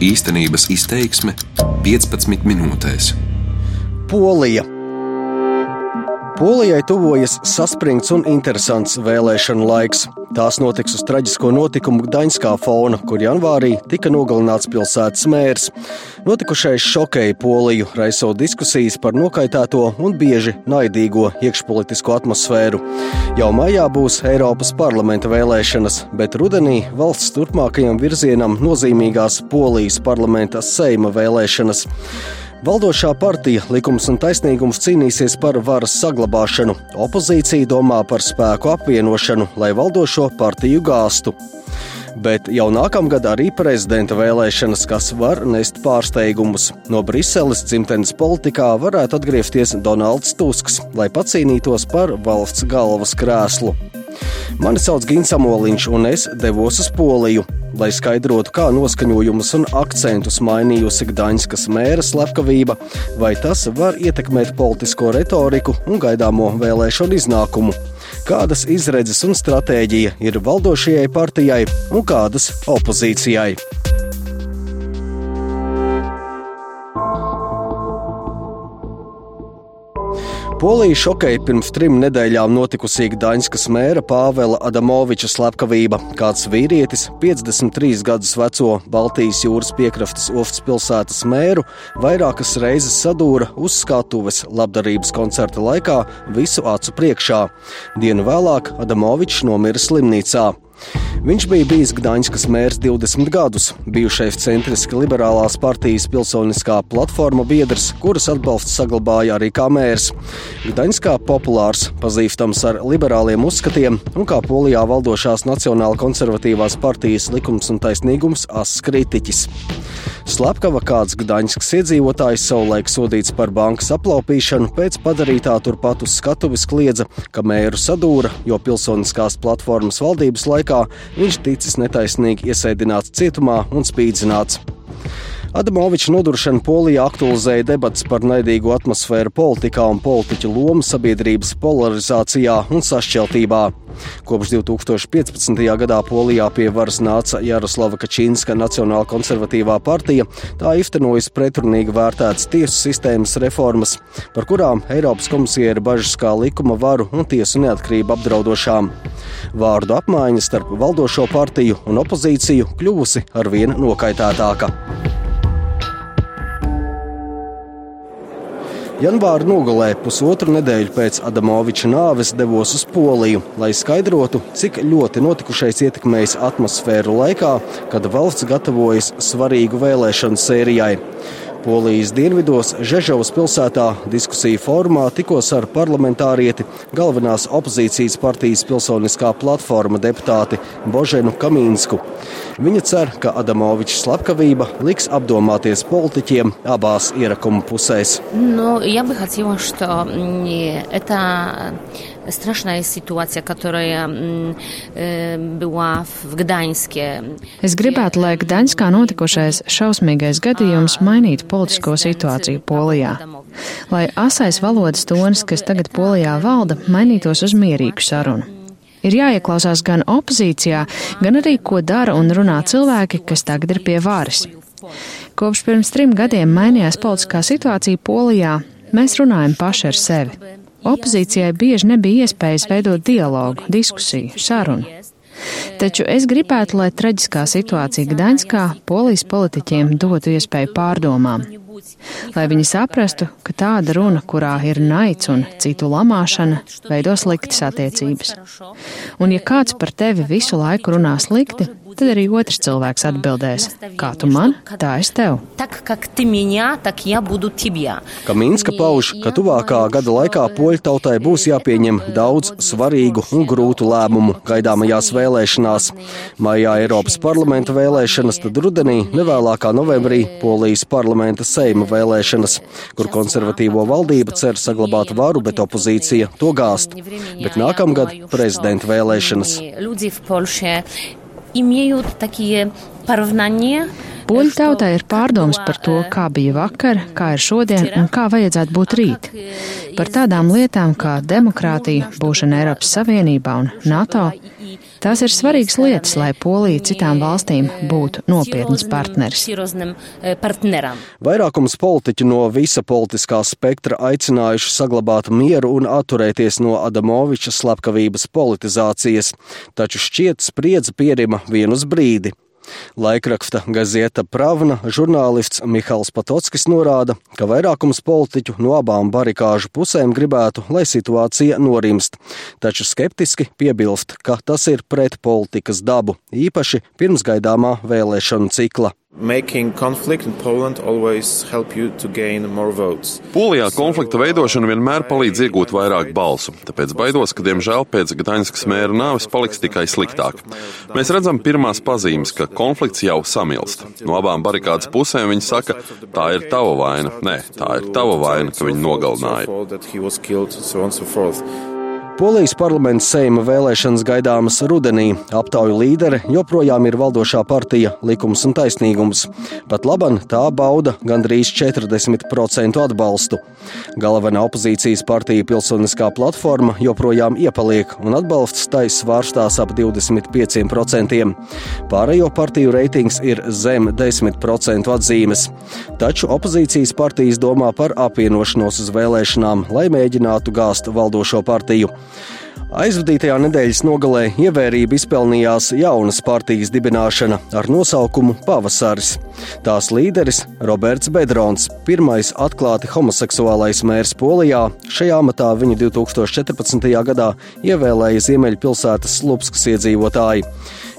Īstenības izteiksme 15 minūtēs. Polija. Polijai tuvojas saspringts un interesants vēlēšanu laiks. Tās notiks uz traģisko notikumu Gdaņskā fona, kur janvārī tika nogalināts pilsētas mērs. Notikušais šokēja Poliju, raisot diskusijas par nokaitēto un bieži naidīgo iekšpolitisko atmosfēru. Jau maijā būs Eiropas parlamenta vēlēšanas, bet rudenī valsts turpmākajam virzienam nozīmīgās Polijas parlamenta seima vēlēšanas. Valdošā partija Likums un taisnīgums cīnīsies par varas saglabāšanu, opozīcija domā par spēku apvienošanu, lai valdošo partiju gāstu. Bet jau nākamgad arī prezidenta vēlēšanas, kas var nest pārsteigumus. No Briseles dzimtenes politikā varētu atgriezties Donalds Tusks, lai pacīnītos par valsts galvas krēslu. Mani sauc Gins Amoliņš, un es devos uz Poliju, lai skaidrotu, kā noskaņojumus un akcentus mainījusi Gdaņskas mēra slepkavība, vai tas var ietekmēt politisko retoriku un gaidāmo vēlēšanu iznākumu. Kādas izredzes un stratēģija ir valdošajai partijai un kādas opozīcijai? Polija šokēja pirms trim nedēļām notikusī Daņskas mēra Pāvela Adamoviča slepkavība. Kāds vīrietis, 53 gadus veco Baltijas jūras piekrastes ostas pilsētas mēru, vairākas reizes sadūra uz skatuves labdarības koncerta laikā visu acu priekšā. Dienu vēlāk Adamovičs nomira slimnīcā. Viņš bija bijis Gdaņskas mērs 20 gadus, bijušais centriski liberālās partijas pilsoniskā platforma biedrs, kuras atbalsts saglabāja arī kā mērs. Gdaņskā populārs, pazīstams ar liberāliem uzskatiem un kā polijā valdošās Nacionāla konservatīvās partijas likums un taisnīgums asks kritiķis. Slepkava kāds Gdaņskas iedzīvotājs savulaik sodīts par bankas aplaupīšanu, pēc padarītā turpat uz skatuves kliedza, ka mēru sadūra, jo pilsoniskās platformas valdības laikā viņš ticis netaisnīgi iesēdināts cietumā un spīdzināts. Adamoviča noduršana Polijā aktualizēja debats par naidīgu atmosfēru politikā un politiķu lomu sabiedrības polarizācijā un sašķeltībā. Kopš 2015. gadā Polijā pie varas nāca Jaroslava Kačinska Nacionāla konservatīvā partija, tā iztenojas pretrunīgi vērtētas tiesu sistēmas reformas, par kurām Eiropas komisija ir bažas kā likuma varu un tiesu neatkarību apdraudošām. Vārdu apmaiņa starp valdošo partiju un opozīciju kļuvusi arvien nokaitētāka. Janvāra nogalē pusotru nedēļu pēc Adamoviča nāves devos uz Poliju, lai skaidrotu, cik ļoti notikušais ietekmējis atmosfēru laikā, kad valsts gatavojas svarīgu vēlēšanu sērijai. Polijas dienvidos Žežavas pilsētā diskusiju formā tikos ar parlamentārieti galvenās opozīcijas partijas pilsoniskā platforma deputāti Boženu Kamīnsku. Viņa cer, ka Adamoviča slepkavība liks apdomāties politiķiem abās ierakuma pusēs. No, Straszna jest sytuacja, która mm, e, była w Gdańskie. Es gribētu, lai Gdaņskā notikušais šausmīgais gadījums mainītu politisko situāciju Polijā. Lai asais valodas tonis, kas tagad Polijā valda, mainītos uz mierīgu sarunu. Ir jāieklausās gan opozīcijā, gan arī, ko dara un runā cilvēki, kas tagad ir pie varas. Kopš pirms trim gadiem mainījās politiskā situācija Polijā, mēs runājam paši ar sevi. Opozīcijai bieži nebija iespējas veidot dialogu, diskusiju, sarunu. Taču es gribētu, lai traģiskā situācija Gdaņskā polijas politiķiem dotu iespēju pārdomām, lai viņi saprastu, ka tāda runa, kurā ir naids un citu lamāšana, veido sliktas attiecības. Un ja kāds par tevi visu laiku runā slikti, tad arī otrs cilvēks atbildēs: Kā tu man, tā es tev. Kaminska pauž, ka tuvākā gada laikā poļu tautai būs jāpieņem daudz svarīgu un grūtu lēmumu. gaidāmajās vēlēšanās. Maijā Eiropas parlamenta vēlēšanas, tad rudenī, nevēlākā novembrī, Polijas parlamenta seima vēlēšanas, kur konservatīvo valdība cer saglabāt varu, bet opozīcija to gāst. Bet nākamgad prezidenta vēlēšanas имеют такие поравнания. Poļu tautai ir pārdomas par to, kā bija vakar, kā ir šodien un kā vajadzētu būt rīt. Par tādām lietām kā demokrātija, būšana Eiropas Savienībā un NATO, Tās ir svarīgas lietas, lai Polija citām valstīm būtu nopietns partneris. Vairākums politiķu no visa politiskā spektra aicinājuši saglabāt mieru un atturēties no Adamoviča slepkavības politizācijas, taču šķiet spriedze pierima vienus brīdi. Laikraksta Gazieta Pravna žurnālists Mihāls Patockis norāda, ka vairākums politiķu no abām barikāžu pusēm gribētu, lai situācija norimst, taču skeptiski piebilst, ka tas ir pret politikas dabu, īpaši pirms gaidāmā vēlēšanu cikla. Polijā konflikta veidošana vienmēr palīdz iegūt vairāk balsu, tāpēc baidos, ka diemžēl pēc Gdaņskas mēra nāves paliks tikai sliktāk. Mēs redzam pirmās pazīmes, ka konflikts jau samilst. No abām barikādas pusēm viņi saka, tā ir tava vaina. Nē, tā ir tava vaina, ka viņi nogalināja. Polijas parlamenta seima vēlēšanas gaidāmas rudenī. Aptauju līdere joprojām ir valdošā partija Likums un taisnīgums. Pat laban tā bauda gandrīz 40% atbalstu. Galvenā opozīcijas partija Pilsoniskā platforma joprojām iepaliek, un atbalsts tai svārstās ap 25%. Pārējo partiju reitings ir zem 10% atzīmes. Taču opozīcijas partijas domā par apvienošanos uz vēlēšanām, lai mēģinātu gāzt valdošo partiju. Aizvadītajā nedēļas nogalē ievērību izpelnījās jaunas partijas dibināšana ar nosaukumu Pavasaris. Tās līderis Roberts Bedrons, pirmais atklāti homoseksuālais mērs Polijā, šajā amatā viņu 2014. gadā ievēlēja Ziemeļpilsētas Slupskas iedzīvotāji.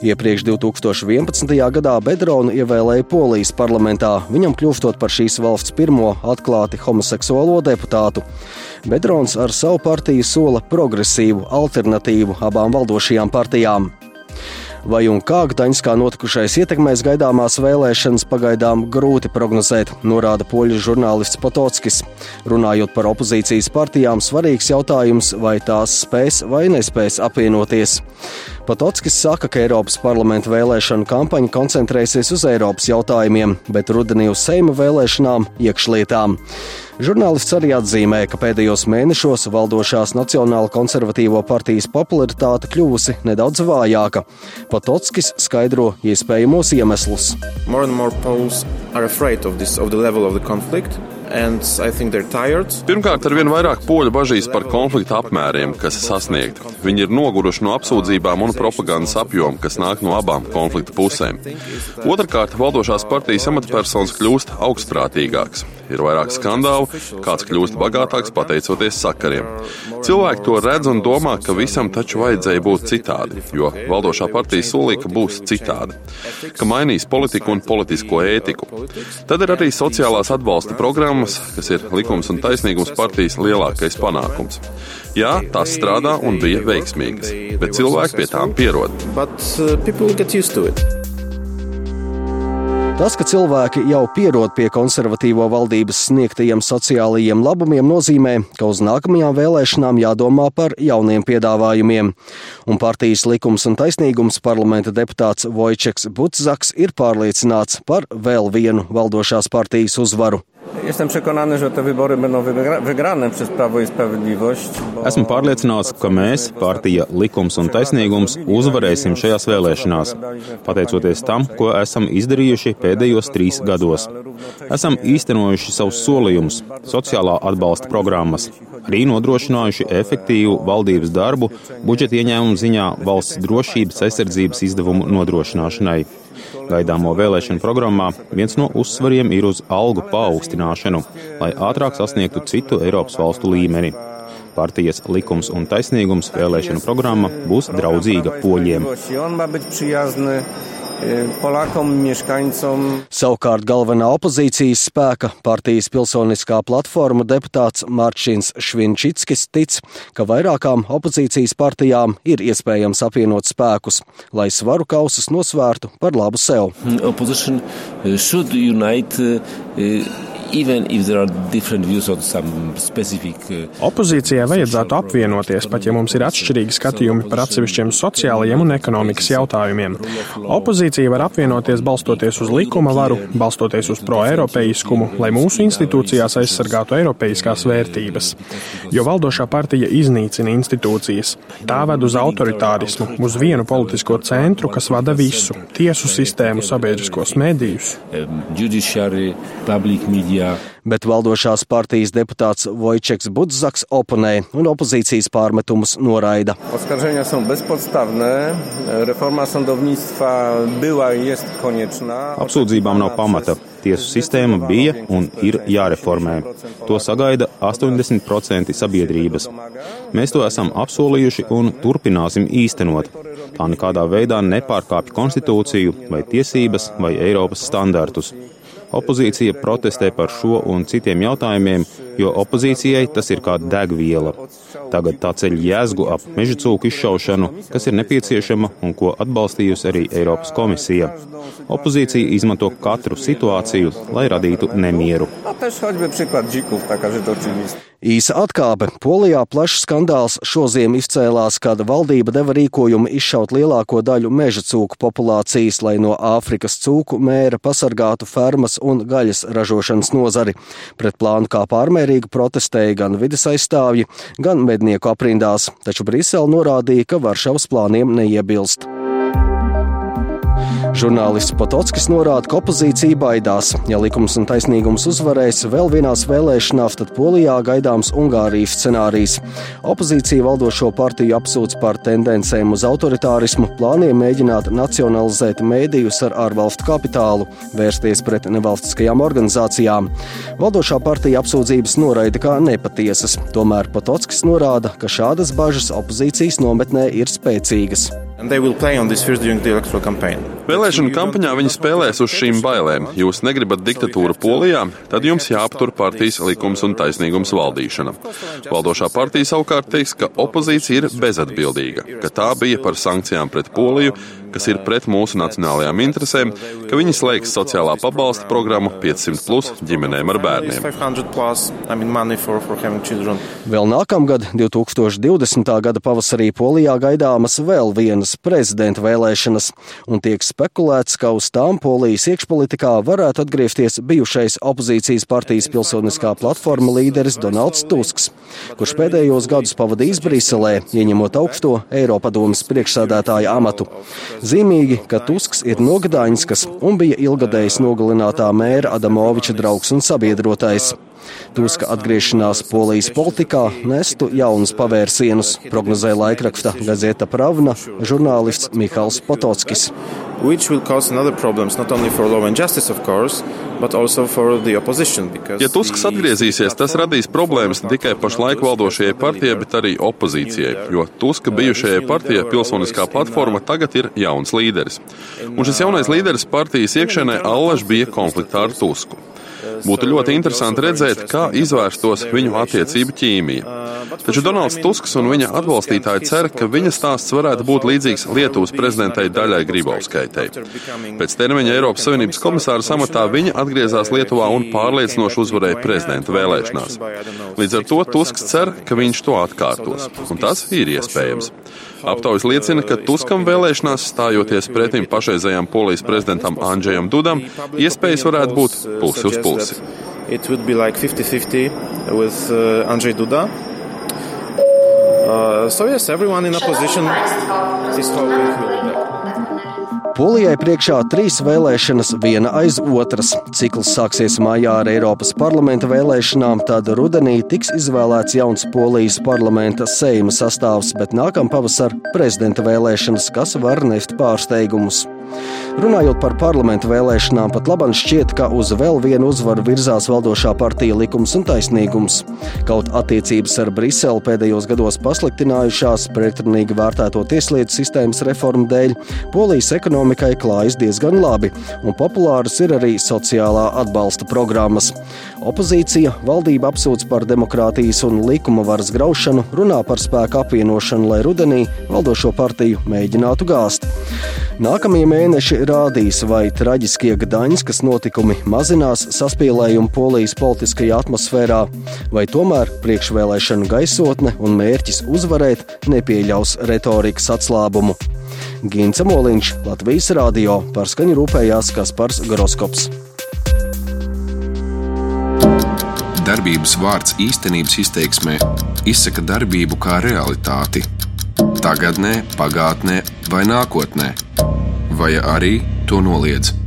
Iepriekš 2011. gadā Bedronu ievēlēja Polijas parlamentā, viņam kļūstot par šīs valsts pirmo atklāti homoseksuālo deputātu. Bedrons ar savu partiju sola progresīvu alternatīvu abām valdošajām partijām. Vai un kā Gdaņskā notikušais ietekmēs gaidāmās vēlēšanas, pagaidām grūti prognozēt, norāda poļu žurnālists Potockis. Runājot par opozīcijas partijām, svarīgs jautājums, vai tās spēs vai nespēs apvienoties. Patockis saka, ka Eiropas parlamenta vēlēšanu kampaņa koncentrēsies uz Eiropas jautājumiem, bet rudenī uz Seima vēlēšanām iekšlietām. Žurnālists arī atzīmē, ka pēdējos mēnešos valdošās Nacionāla konservatīvo partijas popularitāte kļuvusi nedaudz vājāka. Patotskis skaidro iespējamos iemeslus. More and more Pirmkārt, ar vien vairāk poļu bažīs par konflikta apmēriem, kas sasniegti. Viņi ir noguruši no apsūdzībām un propagandas apjoma, kas nāk no abām konflikta pusēm. Otrakārt, valdošās partijas amatpersonas kļūst augstprātīgāks. Ir vairāk skandālu, kāds kļūst bagātāks pateicoties sakariem. Cilvēki to redz un domā, ka visam taču vajadzēja būt citādi, jo valdošā partija solīja, ka būs citādi, ka mainīs politiku un politisko ētiku. Tad ir arī sociālās atbalsta programma programmas, kas ir likums un taisnīgums partijas lielākais panākums. Jā, tās strādā un bija veiksmīgas, bet cilvēki pie tām pierod. But, uh, Tas, ka cilvēki jau pierod pie konservatīvo valdības sniegtajiem sociālajiem labumiem, nozīmē, ka uz nākamajām vēlēšanām jādomā par jauniem piedāvājumiem. Un partijas likums un taisnīgums parlamenta deputāts Vojčeks Butzaks ir pārliecināts par vēl vienu valdošās partijas uzvaru. Jestem przekonany, że te wybory będą wygrane przez Prawo i Sprawiedliwość. Esmu pārliecināts, ka mēs, partija Likums un Taisnīgums, uzvarēsim šajās vēlēšanās, pateicoties tam, ko esam izdarījuši pēdējos trīs gados. Esam īstenojuši savus solījumus, sociālā atbalsta programmas, arī nodrošinājuši efektīvu valdības darbu budžeta ieņēmumu ziņā valsts drošības aizsardzības izdevumu nodrošināšanai. Gaidāmo vēlēšanu programmā viens no uzsvariem ir uz algu paaugstināšanu, lai ātrāk sasniegtu citu Eiropas valstu līmeni. Partijas likums un taisnīgums vēlēšanu programma būs draudzīga poļiem. Polakom, mieszkańcom. Savukārt galvenā opozīcijas spēka partijas pilsoniskā platforma deputāts Mārčins Švinčickis tic, ka vairākām opozīcijas partijām ir iespējams apvienot spēkus, lai svaru kausus nosvērtu par labu sev. Opposition should unite Opozīcijai vajadzētu apvienoties, pat ja mums ir atšķirīgi skatījumi par atsevišķiem sociālajiem un ekonomikas jautājumiem. Opozīcija var apvienoties balstoties uz likuma varu, balstoties uz pro-eiropeiskumu, lai mūsu institūcijās aizsargātu eiropeiskās vērtības. Jo valdošā partija iznīcina institūcijas. Tā ved uz autoritārismu, uz vienu politisko centru, kas vada visu - tiesu sistēmu, sabiedriskos medijus. Bet valdošās partijas deputāts Vojčeks Budzaks oponē un opozīcijas pārmetumus noraida. Oskarżenia są bezpodstawne. Reforma sądownictwa była i jest konieczna. Apsūdzībām nav pamata. Tiesu sistēma bija un ir jāreformē. To sagaida 80% sabiedrības. Mēs to esam apsolījuši un turpināsim īstenot. Tā nekādā veidā nepārkāpj konstitūciju vai tiesības vai Eiropas standartus. Opozīcija protestē par šo un citiem jautājumiem, jo opozīcijai tas ir kā degviela. Tagad tā ceļ jēzgu ap meža cūku izšaušanu, kas ir nepieciešama un ko atbalstījusi arī Eiropas komisija. Opozīcija izmanto katru situāciju, lai radītu nemieru. Īsa atkāpe. Polijā plašs skandāls šoziem izcēlās, kad valdība deva rīkojumu izšaut lielāko daļu meža cūku populācijas, lai no Āfrikas cūku mēra pasargātu fermas un gaļas ražošanas nozari. Pret plānu kā pārmērīgi protestēja gan vides aizstāvji, gan mednieku aprindās, taču Brisele norādīja, ka Varšavas plāniem neiebilst. Žurnālists Pototskis norāda, ka opozīcija baidās. Ja likums un taisnīgums uzvarēs vēl vienās vēlēšanās, tad Polijā gaidāms Ungārijas scenārijs. Opozīcija valdošo partiju apsūdz par tendencēm uz autoritārismu, plāniem mēģināt nacionalizēt mēdījus ar ārvalstu kapitālu, vērsties pret nevalstiskajām organizācijām. Valdošā partija apsūdzības noraida kā nepatiesas, tomēr Pototskis norāda, ka šādas bažas opozīcijas nometnē ir spēcīgas. Vēlēšanu kampaņā viņi spēlēs uz šīm bailēm. Jūs negribat diktatūru Polijā, tad jums jāaptur partijas likums un taisnīgums valdīšana. Valdošā partija savukārt teiks, ka opozīcija ir bezatbildīga, ka tā bija par sankcijām pret Poliju, kas ir pret mūsu nacionālajām interesēm, ka viņi slēgs sociālā pabalsta programmu 500 plus ģimenēm ar bērniem. Vēl nākamgad, 2020. gada pavasarī, Polijā gaidāmas vēl vienas prezidenta vēlēšanas, un tiek spekulēts, ka uz tām Polijas iekšpolitikā varētu atgriezties bijušais opozīcijas partijas pilsoniskā platforma līderis Donalds Tusks, kurš pēdējos gadus pavadījis Briselē, ieņemot augsto Eiropadomas priekšsādātāja amatu. Zīmīgi, ka Tusks ir no Gdaņskas un bija ilgadējs nogalinātā mēra Adamoviča draugs un sabiedrotais. Tuska atgriešanās Polijas politikā nestu jaunus pavērsienus, prognozēja laikraksta Gazeta Pravna žurnālists Mihāls Potockis. Which will cause another problems not only for law and justice, of course, but also for the opposition. Ja Tusks atgriezīsies, tas radīs problēmas ne tikai pašlaik valdošajai partijai, bet arī opozīcijai, jo Tuska bijušajai partijai pilsoniskā platforma tagad ir jauns līderis. Un šis jaunais līderis partijas iekšēnē allaž bija konfliktā ar Tusku. Būtu ļoti interesanti redzēt, kā izvērstos viņu attiecību ķīmija. Taču Donalds Tusks un viņa atbalstītāji cer, ka viņa stāsts varētu būt līdzīgs Lietuvas prezidentei Daļai Grybauskaitei. Pēc termiņa Eiropas Savienības komisāra samatā viņa atgriezās Lietuvā un pārliecinoši uzvarēja prezidenta vēlēšanās. Līdz ar to Tusks cer, ka viņš to atkārtos, un tas ir iespējams. Aptaujas liecina, ka Tuskam vēlēšanās stājoties pretim pašreizējām polijas prezidentam Andžejam Dudam, iespējas varētu būt pusi uz pusi. It would be like 50-50 with uh, Andrzej Duda. Uh, so yes, everyone in opposition is hoping he will be back. Polijai priekšā trīs vēlēšanas, viena aiz otras. Cikls sāksies mājā ar Eiropas parlamenta vēlēšanām, tad rudenī tiks izvēlēts jauns Polijas parlamenta seima sastāvs, bet nākamā pavasara prezidenta vēlēšanas, kas var nest pārsteigumus. Runājot par parlamentu vēlēšanām, pat labam šķiet, ka uz vēl vienu uzvaru virzās valdošā partija likums un taisnīgums. Kaut attiecības ar Briseli pēdējos gados pasliktinājušās pretrunīgi vērtēto tieslietu sistēmas reformu dēļ, Polijas ekonomikai klājas diezgan labi, un populāras ir arī sociālā atbalsta programmas. Opozīcija valdība apsūdz par demokrātijas un likuma varas graušanu, runā par spēku apvienošanu, lai rudenī valdošo partiju mēģinātu gāzt. Nākamie mēneši rādīs, vai traģiskie Gdaņskas notikumi mazinās saspīlējumu polijas politiskajā atmosfērā, vai tomēr priekšvēlēšanu gaisotne un mērķis uzvarēt nepieļaus retorikas atslābumu. Ginca Moliņš, Latvijas Rādio, par skaņu rūpējās Kaspars Groskops. Darbības vārds īstenības izteiksmē izsaka darbību kā realitāti. Tagatnē, pagātnē vai nākotnē, vai arī to noliedz.